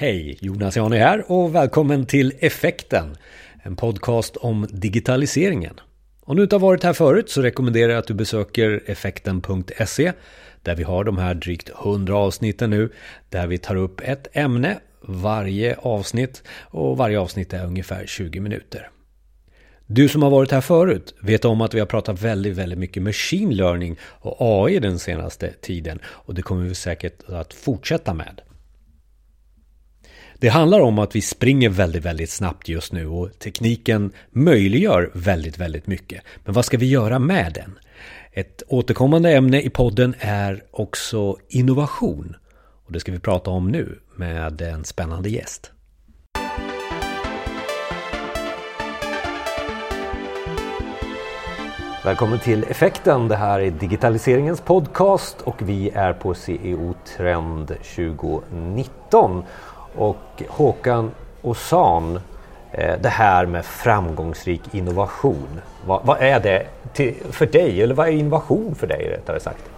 Hej, Jonas Jani här och välkommen till Effekten, en podcast om digitaliseringen. Om du inte har varit här förut så rekommenderar jag att du besöker effekten.se där vi har de här drygt 100 avsnitten nu där vi tar upp ett ämne varje avsnitt och varje avsnitt är ungefär 20 minuter. Du som har varit här förut vet om att vi har pratat väldigt, väldigt mycket machine learning och AI den senaste tiden och det kommer vi säkert att fortsätta med. Det handlar om att vi springer väldigt, väldigt snabbt just nu och tekniken möjliggör väldigt, väldigt mycket. Men vad ska vi göra med den? Ett återkommande ämne i podden är också innovation. Och det ska vi prata om nu med en spännande gäst. Välkommen till Effekten. Det här är digitaliseringens podcast och vi är på CEO Trend 2019. Och Håkan Osan, eh, det här med framgångsrik innovation. Vad, vad är det till, för dig? Eller vad är innovation för dig rättare sagt?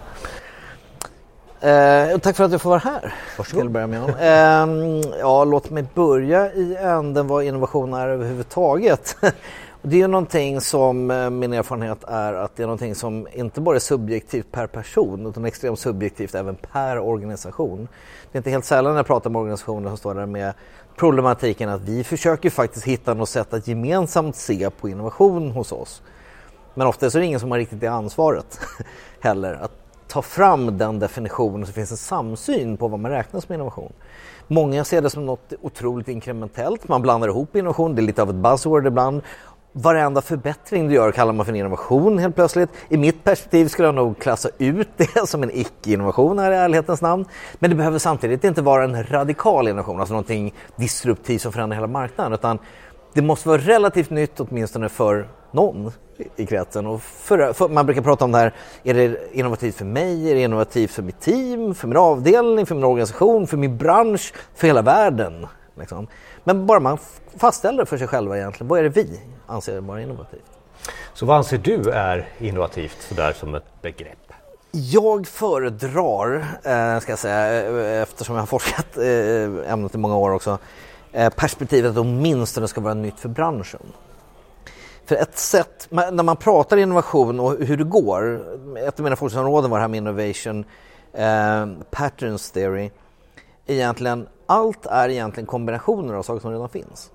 Eh, tack för att jag får vara här. Varsågod. Börja med. Eh, ja, låt mig börja i änden vad innovation är överhuvudtaget. Det är någonting som eh, min erfarenhet är att det är någonting som inte bara är subjektivt per person utan extremt subjektivt även per organisation. Det är inte helt sällan när jag pratar med organisationer som står där med problematiken att vi försöker faktiskt hitta något sätt att gemensamt se på innovation hos oss. Men ofta så är det ingen som har riktigt det ansvaret heller. Att ta fram den definitionen så finns en samsyn på vad man räknar som innovation. Många ser det som något otroligt inkrementellt. Man blandar ihop innovation, det är lite av ett buzzword ibland varenda förbättring du gör kallar man för en innovation helt plötsligt. I mitt perspektiv skulle jag nog klassa ut det som en icke-innovation här i ärlighetens namn. Men det behöver samtidigt inte vara en radikal innovation, alltså någonting disruptivt som förändrar hela marknaden. Utan det måste vara relativt nytt åtminstone för någon i kretsen. Och för, för, man brukar prata om det här, är det innovativt för mig, är det innovativt för mitt team, för min avdelning, för min organisation, för min bransch, för hela världen? Liksom. Men bara man fastställer för sig själva egentligen, vad är det vi anser vara innovativt? Så vad anser du är innovativt sådär som ett begrepp? Jag föredrar, eh, ska jag säga, eh, eftersom jag har forskat eh, ämnet i många år också, eh, perspektivet att åtminstone ska vara nytt för branschen. För ett sätt, när man pratar innovation och hur det går, ett av mina forskningsområden var det här med innovation eh, patterns theory, egentligen allt är egentligen kombinationer av saker som redan finns.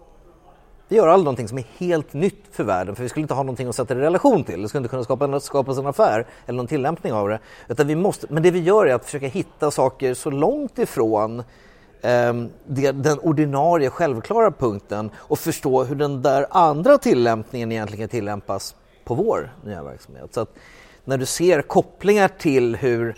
Vi gör aldrig någonting som är helt nytt för världen för vi skulle inte ha någonting att sätta det i relation till. Det skulle inte kunna skapa, skapas en affär eller någon tillämpning av det. Utan vi måste, men det vi gör är att försöka hitta saker så långt ifrån eh, det, den ordinarie självklara punkten och förstå hur den där andra tillämpningen egentligen tillämpas på vår nya verksamhet. Så att när du ser kopplingar till hur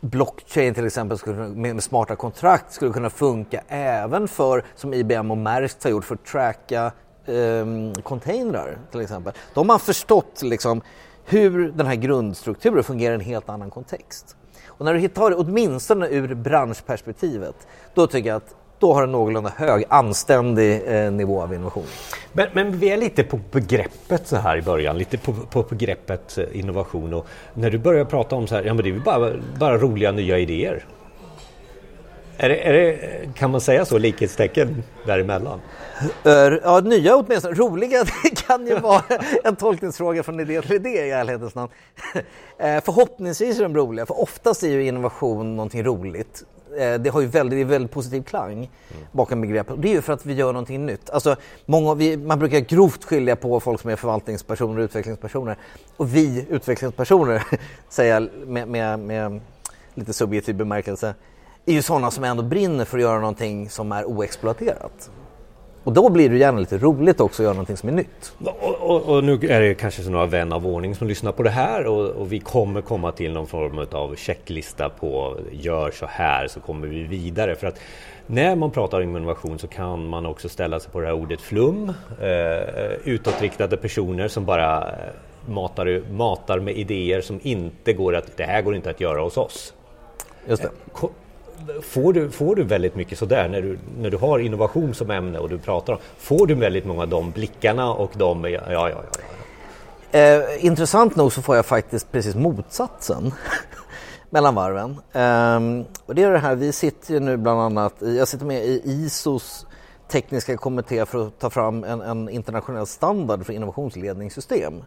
blockchain till exempel skulle, med smarta kontrakt skulle kunna funka även för, som IBM och Maersk har gjort, för att tracka eh, containrar till exempel. De har förstått liksom, hur den här grundstrukturen fungerar i en helt annan kontext. Och när du hittar det åtminstone ur branschperspektivet, då tycker jag att då har en någorlunda hög, anständig eh, nivå av innovation. Men, men, vi är lite på begreppet så här i början, lite på, på begreppet eh, innovation och när du börjar prata om så här, ja men det är ju bara, bara roliga nya idéer. Är det, är det, kan man säga så, likhetstecken däremellan? Ja, nya åtminstone. Roliga, det kan ju vara en tolkningsfråga från idé till idé i ärlighetens namn. Eh, förhoppningsvis är de roliga, för oftast är ju innovation någonting roligt. Eh, det har ju väldigt, väldigt positiv klang bakom begreppet. Det är ju för att vi gör någonting nytt. Alltså, många, vi, man brukar grovt skilja på folk som är förvaltningspersoner och utvecklingspersoner. Och vi utvecklingspersoner, säger med, med, med lite subjektiv bemärkelse, är ju sådana som ändå brinner för att göra någonting som är oexploaterat. Och då blir det gärna lite roligt också att göra någonting som är nytt. Och, och, och nu är det kanske så några vän av ordning som lyssnar på det här och, och, vi kommer komma till någon form av checklista på gör så här så kommer vi vidare. För att när man pratar om innovation så kan man också ställa sig på det här ordet flum. Eh, utåtriktade personer som bara eh, matar, matar med idéer som inte går att, det här går inte att göra hos oss. Just det. Får du, får du väldigt mycket sådär när du, när du har innovation som ämne och du pratar om, får du väldigt många av de blickarna och de, ja, ja, ja. ja. Eh, intressant nog så får jag faktiskt precis motsatsen. mellan varven. Eh, och det är det här, vi sitter ju nu bland annat, jag sitter med i ISOs tekniska kommitté för att ta fram en, en internationell standard för innovationsledningssystem.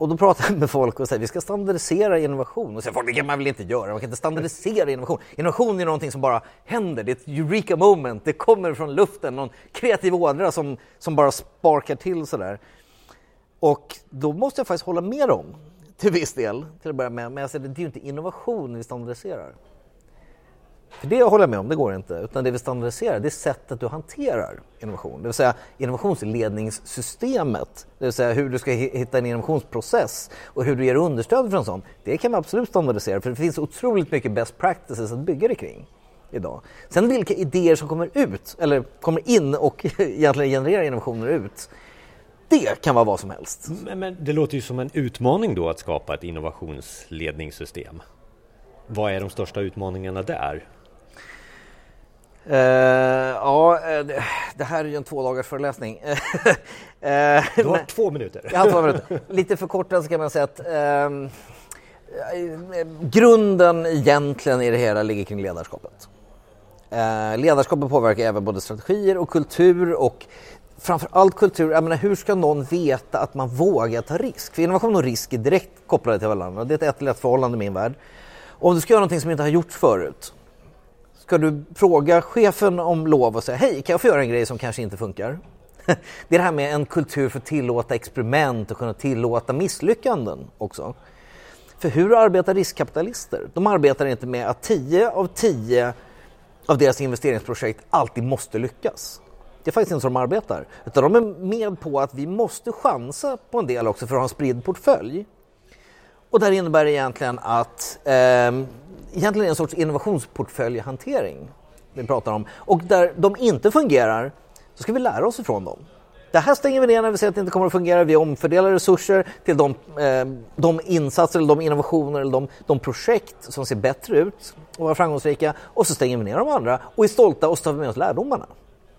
Och då pratar jag med folk och säger vi ska standardisera innovation. Och säger folk det kan man väl inte göra, man kan inte standardisera innovation. Innovation är någonting som bara händer, det är ett eureka moment, det kommer från luften, någon kreativ ådra som, som bara sparkar till sådär. Och då måste jag faktiskt hålla med dem till viss del till att börja med. Men alltså, jag säger, det är ju inte innovation vi standardiserar. För det håller jag med om, det går inte. Utan det vi standardiserar, det är sättet du hanterar innovation. Det vill säga innovationsledningssystemet. Det vill säga hur du ska hitta en innovationsprocess och hur du ger understöd för en sån. Det kan vi absolut standardisera för det finns otroligt mycket best practices att bygga det kring idag. Sen vilka idéer som kommer ut, eller kommer in och egentligen genererar innovationer ut. Det kan vara vad som helst. Men, men det låter ju som en utmaning då att skapa ett innovationsledningssystem. Vad är de största utmaningarna där? Uh, ja, uh, det, här är ju en två dagars föreläsning. uh, du har två minuter. Jag två minuter. Lite förkortat så kan man säga att uh, grunden egentligen i det hela ligger kring ledarskapet. ledarskapet påverkar även både strategier och kultur och framför allt kultur. Jag menar, hur ska någon veta att man vågar ta risk? För innovation och risk är direkt kopplade till varandra. Det är ett ett lätt förhållande i min värld. Om du ska göra någonting som inte har gjorts förut Ska du fråga chefen om lov och säga hej, kan jag få göra en grej som kanske inte funkar? Det är det här med en kultur för att tillåta experiment och kunna tillåta misslyckanden också. För hur arbetar riskkapitalister? De arbetar inte med att 10 av 10 av deras investeringsprojekt alltid måste lyckas. Det är faktiskt inte så de arbetar. Utan de är med på att vi måste chansa på en del också för att ha en spridd portfölj. Och det innebär egentligen att eh, egentligen en sorts innovationsportföljhantering vi pratar om. Och där de inte fungerar så ska vi lära oss ifrån dem. Det här stänger vi ner när vi ser att det inte kommer att fungera. Vi omfördelar resurser till de, eh, de insatser, eller de innovationer eller de, de projekt som ser bättre ut och var framgångsrika och så stänger vi ner de andra och är stolta och så tar vi med oss lärdomarna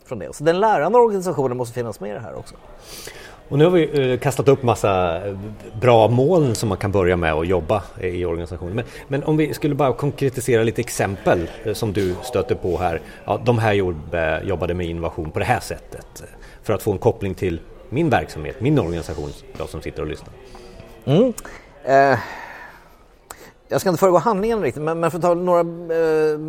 från det. Så den lärande organisationen måste finnas med i det här också. Och nu har vi eh, kastat upp massa eh, bra mål som man kan börja med att jobba i organisationen. Men, men, om vi skulle bara konkretisera lite exempel eh, som du stöter på här. Ja, de här jobbade med innovation på det här sättet eh, för att få en koppling till min verksamhet, min organisation, jag som sitter och lyssnar. Mm. Eh, jag ska inte föregå handlingen riktigt, men, men för att ta några eh,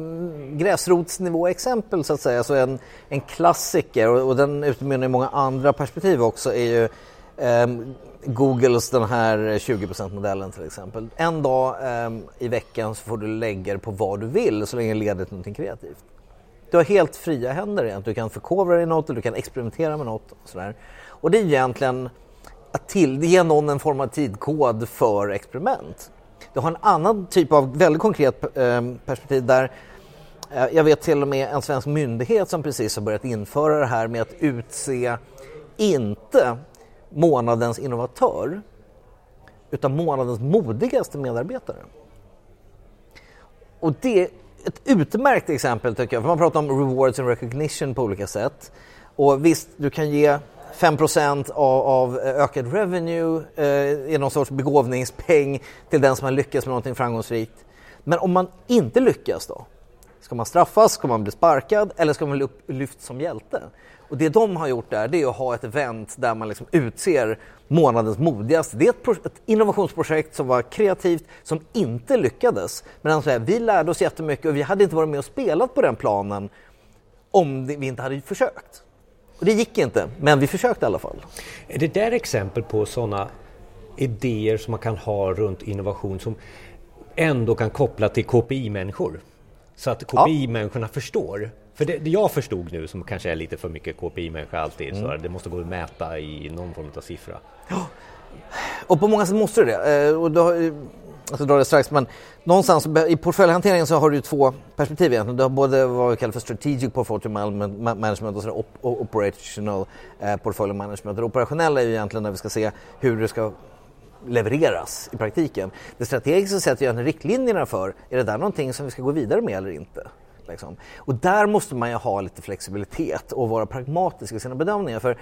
gräsrotsnivå-exempel så att säga, så en, en klassiker och, och den utmynnar i många andra perspektiv också är ju eh, Googles den här 20%-modellen till exempel. En dag eh, i veckan så får du lägga det på vad du vill så länge det leder till någonting kreativt. Du har helt fria händer egentligen. Du kan förkovra dig i något, du kan experimentera med något och sådär. Och det är egentligen att till, ge någon en form av tidkod för experiment. Du har en annan typ av väldigt konkret eh, perspektiv där eh, jag vet till och med en svensk myndighet som precis har börjat införa det här med att utse inte månadens innovatör utan månadens modigaste medarbetare. Och det är ett utmärkt exempel tycker jag, för man pratar om rewards and recognition på olika sätt. Och visst, du kan ge 5 av, av eh, ökad revenue eh, är någon sorts begåvningspeng till den som har lyckats med någonting framgångsrikt. Men om man inte lyckas då? Ska man straffas? Ska man bli sparkad? Eller ska man bli lyft som hjälte? Och det de har gjort där, det är att ha ett event där man liksom utser månadens modigaste. Det är ett, ett innovationsprojekt som var kreativt, som inte lyckades. Men alltså, vi lärde oss jättemycket och vi hade inte varit med och spelat på den planen om vi inte hade försökt. Och det gick inte, men vi försökte i alla fall. Är det där exempel på sådana idéer som man kan ha runt innovation som ändå kan koppla till KPI-människor? Så att KPI-människorna ja. förstår. För det, det, jag förstod nu, som kanske är lite för mycket KPI-människa alltid, mm. så det måste gå att mäta i någon form av siffra. Ja. Och på många sätt måste det. Eh, och då, jag ska dra det strax, men någonstans i portföljhanteringen så har du två perspektiv egentligen. Du har både vad vi kallar för strategic portfolio management och op operational eh, portfolio management. Det operationella är ju egentligen när vi ska se hur det ska levereras i praktiken. Det strategiska sätter ju riktlinjerna för, är det där någonting som vi ska gå vidare med eller inte? Liksom. Och där måste man ju ha lite flexibilitet och vara pragmatisk i sina bedömningar. För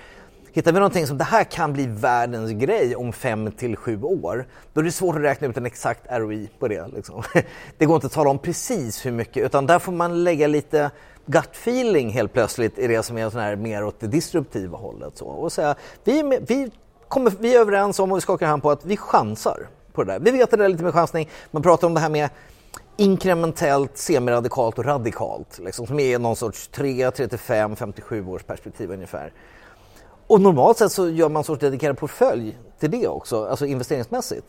Hittar vi någonting som det här kan bli världens grej om fem till sju år, då är det svårt att räkna ut en exakt ROI på det. Liksom. Det går inte att tala om precis hur mycket, utan där får man lägga lite gut feeling helt plötsligt i det som är sån här mer åt det disruptiva hållet. Så. Och säga, vi, vi, kommer, vi är överens om och vi skakar hand på att vi chansar på det där. Vi vet att det är lite med chansning. Man pratar om det här med inkrementellt, semiradikalt och radikalt. Liksom, som är någon sorts 3, 35, 57 års perspektiv ungefär. Och normalt sett så gör man en sorts dedikerad portfölj till det också, alltså investeringsmässigt.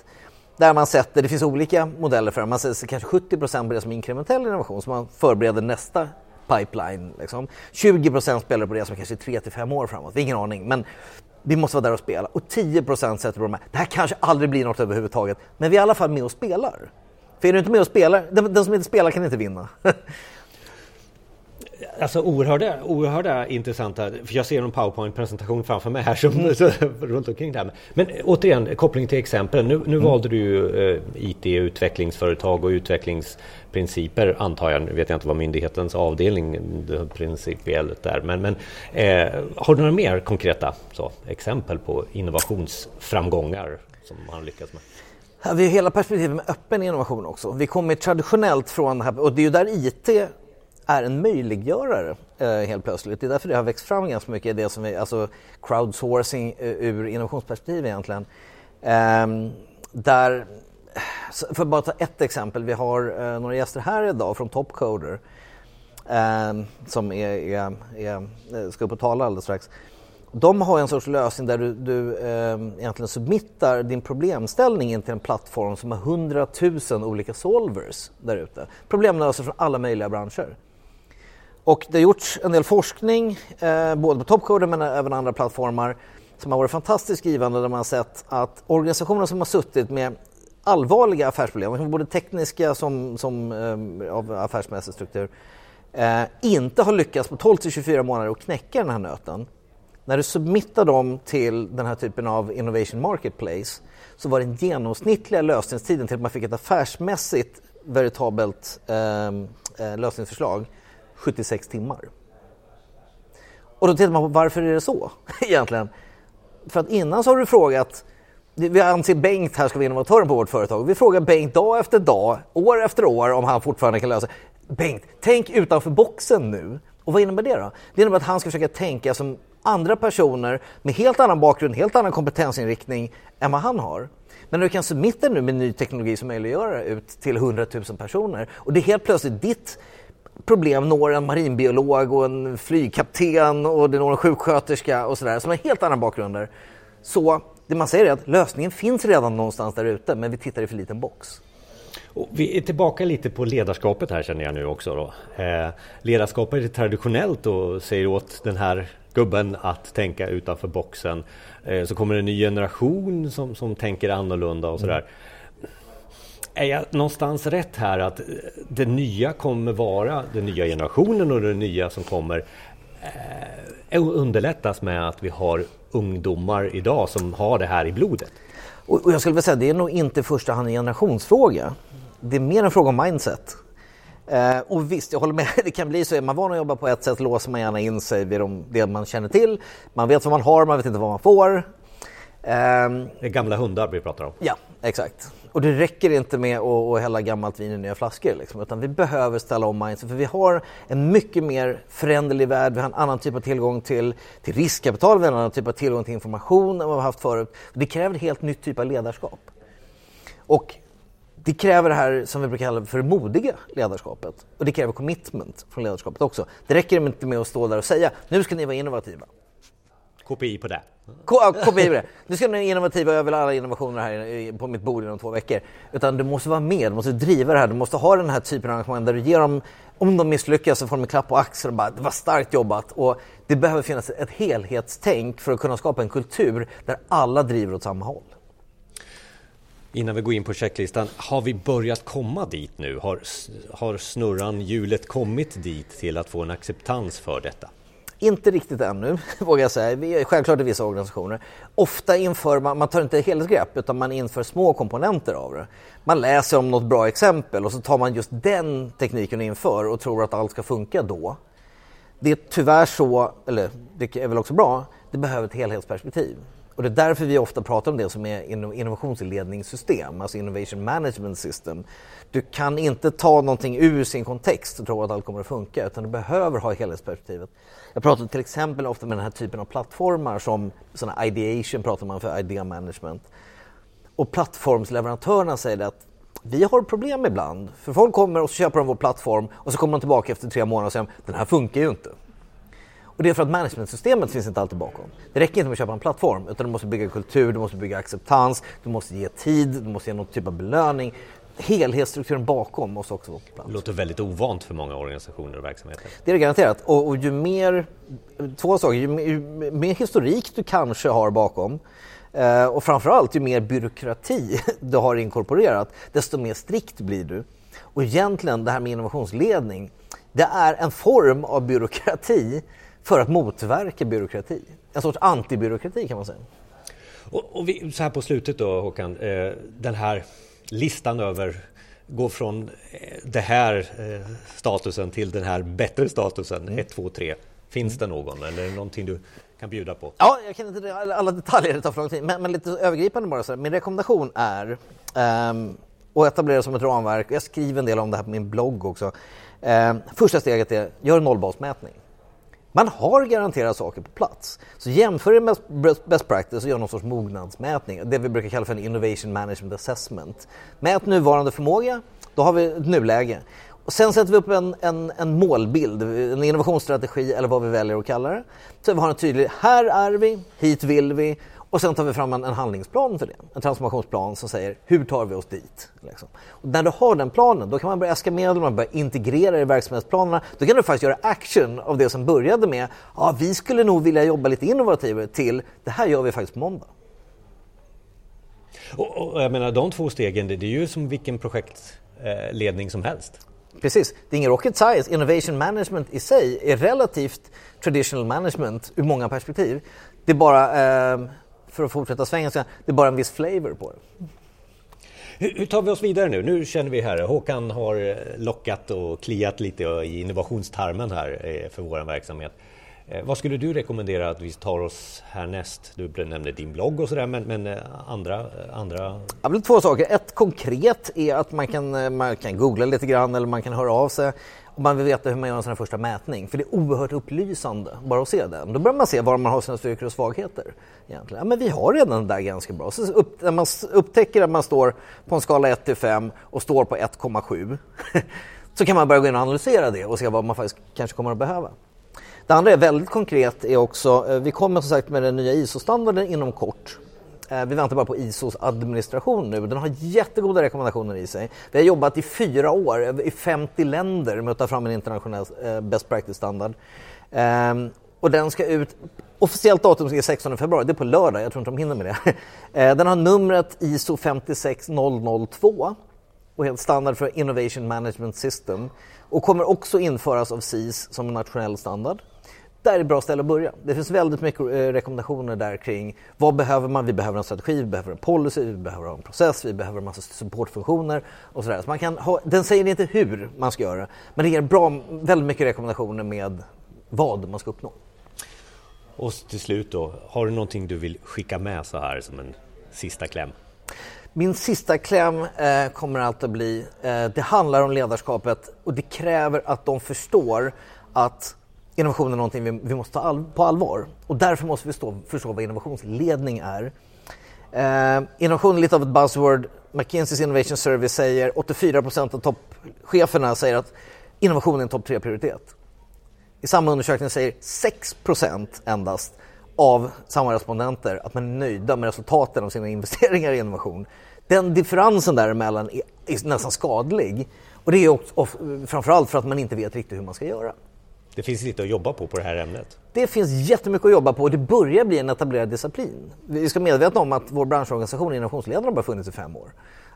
Där man sätter, det finns olika modeller för det, man sätter kanske 70 på det som inkrementell innovation, så man förbereder nästa pipeline. Liksom. 20% spelar på det som kanske är 3 till 5 år framåt, ingen aning. Men vi måste vara där och spela. Och 10% sätter på de här, det här kanske aldrig blir något överhuvudtaget, men vi är i alla fall med och spelar. För är du inte med och spelar, den, den som inte spelar kan inte vinna. Alltså oerhörda, oerhörda intressanta, för jag ser en powerpoint-presentation framför mig här som, mm. så, runt omkring det här. Men återigen, koppling till exempel. Nu, nu mm. valde du ju eh, IT-utvecklingsföretag och utvecklingsprinciper antar jag. Nu vet jag inte vad myndighetens avdelning principiellt är. Men, men eh, har du några mer konkreta så, exempel på innovationsframgångar som man har lyckats med? Vi har hela perspektivet med öppen innovation också. Vi kommer traditionellt från och det är ju där IT är en möjliggörare eh, helt plötsligt. Det är därför det har växt fram ganska mycket, det som är alltså crowdsourcing eh, ur innovationsperspektiv egentligen. Eh, där, för att bara ta ett exempel, vi har eh, några gäster här idag från Topcoder ehm, som är, är, är, eh, ska upp och tala alldeles strax. De har en sorts lösning där du, du eh, egentligen submittar din problemställning in till en plattform som har hundratusen olika solvers där ute. Problemlösare från alla möjliga branscher. Och det har gjorts en del forskning, eh, både på Topcoder men även andra plattformar, som har varit fantastiskt givande där man har sett att organisationer som har suttit med allvarliga affärsproblem, både tekniska som, som eh, av affärsmässig struktur, eh, inte har lyckats på 12 till 24 månader att knäcka den här nöten. När du submittar dem till den här typen av Innovation Marketplace så var den genomsnittliga lösningstiden till att man fick ett affärsmässigt veritabelt eh, eh lösningsförslag 76 timmar. Och då tittar man på varför är det så egentligen? För att innan så har du frågat vi anser Bengt här ska vara innovatören på vårt företag. Vi frågar Bengt dag efter dag, år efter år om han fortfarande kan lösa. Bengt, tänk utanför boxen nu. Och vad innebär det då? Det innebär att han ska försöka tänka som andra personer med helt annan bakgrund, helt annan kompetensinriktning än vad han har. Men du kan submitta nu med ny teknologi som möjliggör det ut till 100 000 personer och det är helt plötsligt ditt problem når en marinbiolog och en flygkapten och det når en sjuksköterska och sådär som har helt andra bakgrunder. Så det man säger är att lösningen finns redan någonstans där ute men vi tittar i för liten box. Och vi är tillbaka lite på ledarskapet här känner jag nu också. Eh, ledarskapet är traditionellt och säger åt den här gubben att tänka utanför boxen. Eh, så kommer en ny generation som, som tänker annorlunda och sådär. Mm. Är jag någonstans rätt här att det nya kommer vara den nya generationen och det nya som kommer eh, underlättas med att vi har ungdomar idag som har det här i blodet? Och jag skulle vilja säga det är nog inte i första hand en generationsfråga. Det är mer en fråga om mindset. Eh, och visst, jag håller med, det kan bli så. Är man van att jobba på ett sätt låser man gärna in sig vid de, det man känner till. Man vet vad man har, man vet inte vad man får. Eh, det är gamla hundar vi pratar om. Ja, exakt. Och det räcker inte med att, hälla gammalt vin i nya flaskor. Liksom, utan vi behöver ställa om mindset. För vi har en mycket mer föränderlig värld. Vi har en annan typ av tillgång till, till riskkapital. Vi har en annan typ av tillgång till information än vad vi har haft förut. Det kräver en helt ny typ av ledarskap. Och det kräver det här som vi brukar kalla för det modiga ledarskapet. Och det kräver commitment från ledarskapet också. Det räcker inte med att stå där och säga nu ska ni vara innovativa. KPI på det. KPI på det. Nu ska vara innovativa, jag vill alla innovationer här på mitt bord inom två veckor. Utan du måste vara med, du måste driva det här, du måste ha den här typen av arrangemang där du ger dem, om de misslyckas så får de en klapp på axeln och bara det var starkt jobbat. Och det behöver finnas ett helhetstänk för att kunna skapa en kultur där alla driver åt samma håll. Innan vi går in på checklistan, har vi börjat komma dit nu? Har, har snurran, hjulet kommit dit till att få en acceptans för detta? Inte riktigt ännu, vågar jag säga. Självklart i vissa organisationer. Ofta inför man, man tar inte helhetsgrepp utan man inför små komponenter av det. Man läser om något bra exempel och så tar man just den tekniken inför och tror att allt ska funka då. Det är tyvärr så, eller det är väl också bra, det behöver ett helhetsperspektiv. Och det är därför vi ofta pratar om det som är innovationsledningssystem, alltså innovation management system. Du kan inte ta någonting ur sin kontext och tro att allt kommer att funka utan du behöver ha helhetsperspektivet. Jag pratar till exempel ofta med den här typen av plattformar som såna ideation pratar man för idea management. Och plattformsleverantörerna säger att vi har problem ibland. För folk kommer och så köper de vår plattform och så kommer de tillbaka efter tre månader och säger den här funkar ju inte. Och det är för att managementsystemet finns inte alltid bakom. Det räcker inte med att köpa en plattform utan du måste bygga kultur, du måste bygga acceptans, du måste ge tid, du måste ge någon typ av belöning. Helhetsstrukturen bakom måste också vara på plats. Det låter väldigt ovant för många organisationer och verksamheter. Det är det garanterat. Och, och ju mer, två saker, ju, ju mer historik du kanske har bakom eh, och framförallt ju mer byråkrati du har inkorporerat, desto mer strikt blir du. Och egentligen det här med innovationsledning, det är en form av byråkrati för att motverka byråkrati. En sorts antibyråkrati kan man säga. Och, och vi, så här på slutet då Håkan, eh, den här listan över gå från eh, det här eh, statusen till den här bättre statusen, 1, 2, 3. Finns det någon eller är det någonting du kan bjuda på? Ja, jag kan inte alla detaljer, det tar för lång tid, men, men lite övergripande bara. Så här. Min rekommendation är um, att etablera som ett ramverk. Jag skriver en del om det här på min blogg också. Um, första steget är, gör en nollbasmätning. Man har garanterat saker på plats. Så jämför det med best practice och gör någon sorts mognadsmätning. Det vi brukar kalla för en innovation management assessment. Mät nuvarande förmåga, då har vi ett nuläge. Och sen sätter vi upp en, en, en målbild, en innovationsstrategi eller vad vi väljer att kalla det. Så vi har en tydlig, här är vi, hit vill vi och sen tar vi fram en, en, handlingsplan för det. En transformationsplan som säger hur tar vi oss dit? Liksom. Och när du har den planen då kan man börja äska medel, man börja integrera i verksamhetsplanerna. Då kan du faktiskt göra action av det som började med ja, vi skulle nog vilja jobba lite innovativare till det här gör vi faktiskt på måndag. Och, och jag menar de två stegen, det, det är ju som vilken projektledning som helst. Precis, det är ingen rocket science. Innovation management i sig är relativt traditional management ur många perspektiv. Det är bara eh, för att fortsätta svengelska, det är bara en viss flavor på det. Hur, tar vi oss vidare nu? Nu känner vi här, Håkan har eh, lockat och kliat lite i innovationstarmen här eh, för vår verksamhet. Eh, vad skulle du rekommendera att vi tar oss härnäst? Du nämnde din blogg och sådär, men, men andra, andra? Ja, två saker. Ett konkret är att man kan, man kan googla lite grann eller man kan höra av sig man vill veta hur man gör en sån här första mätning. För det är oerhört upplysande bara att se den. Då börjar man se var man har sina styrkor och svagheter. Egentligen. Ja, men vi har redan det där ganska bra. Så upp, när man upptäcker att man står på en skala 1 till 5 och står på 1,7 så kan man börja gå in och analysera det och se vad man faktiskt kanske kommer att behöva. Det andra är väldigt konkret är också, eh, vi kommer som sagt med den nya ISO-standarden inom kort. Eh, vi väntar bara på ISOs administration nu. Den har jättegoda rekommendationer i sig. Vi har jobbat i fyra år i 50 länder med att ta fram en internationell eh, best practice-standard. Ehm, och den ska ut Officiellt datum är 16 februari, det är på lördag, jag tror inte de hinner med det. Eh, den har numret ISO 56002 och helt standard för Innovation Management System och kommer också införas av SIS som en nationell standard där är ett bra ställe att börja. Det finns väldigt mycket eh, rekommendationer där kring vad behöver man? Vi behöver en strategi, vi behöver en policy, vi behöver en process, vi behöver en massa supportfunktioner och sådär. Så man kan ha, den säger inte hur man ska göra, men det ger bra, väldigt mycket rekommendationer med vad man ska uppnå. Och till slut då, har du någonting du vill skicka med så här som en sista kläm? Min sista kläm eh, kommer alltid att bli, eh, det handlar om ledarskapet och det kräver att de förstår att innovation är någonting vi, vi måste ta all, på allvar. Och därför måste vi stå, förstå vad innovationsledning är. Eh, innovation är lite av ett buzzword. McKinseys Innovation Service säger 84 procent av toppcheferna säger att innovation är en topp 3-prioritet. I samma undersökning säger 6 procent endast av samma respondenter att man är nöjda med resultaten av sina investeringar i innovation. Den differensen däremellan är, är nästan skadlig. Och det är också, framförallt för att man inte vet riktigt hur man ska göra. Det finns lite att jobba på på det här ämnet. Det finns jättemycket att jobba på och det börjar bli en etablerad disciplin. Vi ska medvetna om att vår branschorganisation Innovationsledarna bara funnits i fem år.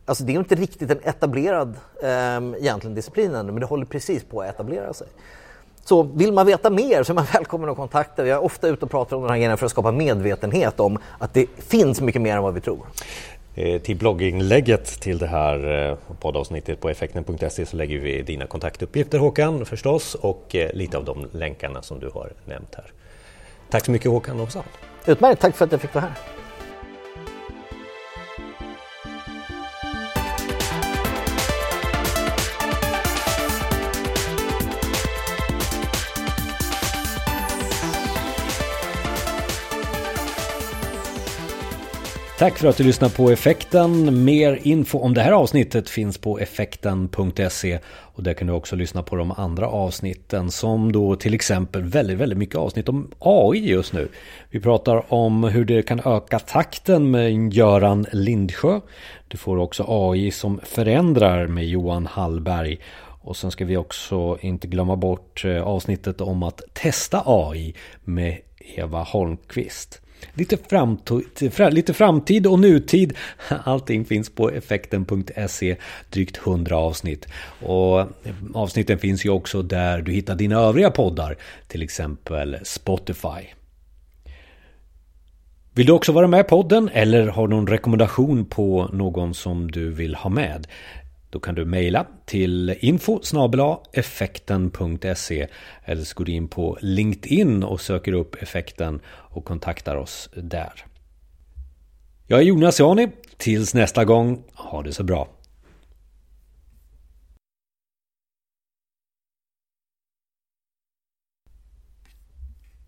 Alltså det är inte riktigt en etablerad eh, egentligen disciplin ännu, men det håller precis på att etablera sig. Så vill man veta mer så är man välkommen att kontakta. Jag är ofta ute och pratar om de här grejerna för att skapa medvetenhet om att det finns mycket mer än vad vi tror. Eh, till blogginlägget till det här eh, poddavsnittet på effekten.se så lägger vi dina kontaktuppgifter Håkan förstås och eh, lite av de länkarna som du har nämnt här. Tack så mycket Håkan också. Utmärkt, tack för att jag fick vara här. Tack för att du lyssnar på Effekten. Mer info om det här avsnittet finns på effekten.se och där kan du också lyssna på de andra avsnitten som då till exempel väldigt, väldigt mycket avsnitt om AI just nu. Vi pratar om hur det kan öka takten med Göran Lindsjö. Du får också AI som förändrar med Johan Hallberg. Och sen ska vi också inte glömma bort eh, avsnittet om att testa AI med Eva Holmqvist. Lite framtid, lite framtid och nutid. Allting finns på effekten.se. Drygt 100 avsnitt. Och avsnitten finns ju också där du hittar dina övriga poddar. Till exempel Spotify. Vill du också vara med i podden eller har någon rekommendation på någon som du vill ha med? Då kan du mejla till info effekten.se eller så går du in på LinkedIn och söker upp effekten och kontaktar oss där. Jag är Jonas Jani. Tills nästa gång, ha det så bra.